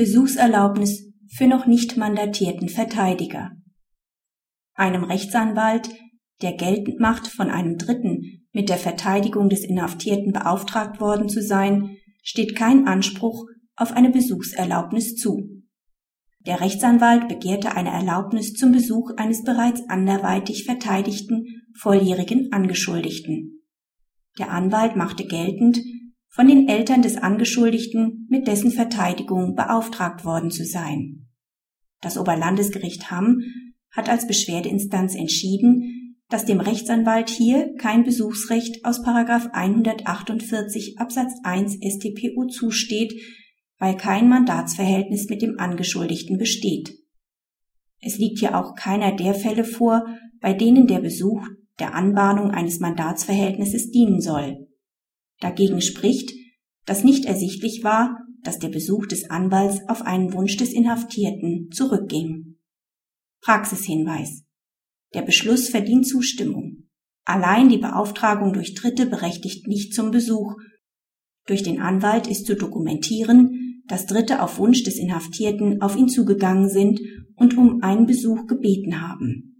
Besuchserlaubnis für noch nicht mandatierten Verteidiger. Einem Rechtsanwalt, der geltend macht, von einem Dritten mit der Verteidigung des Inhaftierten beauftragt worden zu sein, steht kein Anspruch auf eine Besuchserlaubnis zu. Der Rechtsanwalt begehrte eine Erlaubnis zum Besuch eines bereits anderweitig verteidigten volljährigen Angeschuldigten. Der Anwalt machte geltend, von den Eltern des Angeschuldigten mit dessen Verteidigung beauftragt worden zu sein. Das Oberlandesgericht Hamm hat als Beschwerdeinstanz entschieden, dass dem Rechtsanwalt hier kein Besuchsrecht aus 148 Absatz 1 StPO zusteht, weil kein Mandatsverhältnis mit dem Angeschuldigten besteht. Es liegt ja auch keiner der Fälle vor, bei denen der Besuch der Anbahnung eines Mandatsverhältnisses dienen soll. Dagegen spricht, dass nicht ersichtlich war, dass der Besuch des Anwalts auf einen Wunsch des Inhaftierten zurückging. Praxishinweis. Der Beschluss verdient Zustimmung. Allein die Beauftragung durch Dritte berechtigt nicht zum Besuch. Durch den Anwalt ist zu dokumentieren, dass Dritte auf Wunsch des Inhaftierten auf ihn zugegangen sind und um einen Besuch gebeten haben.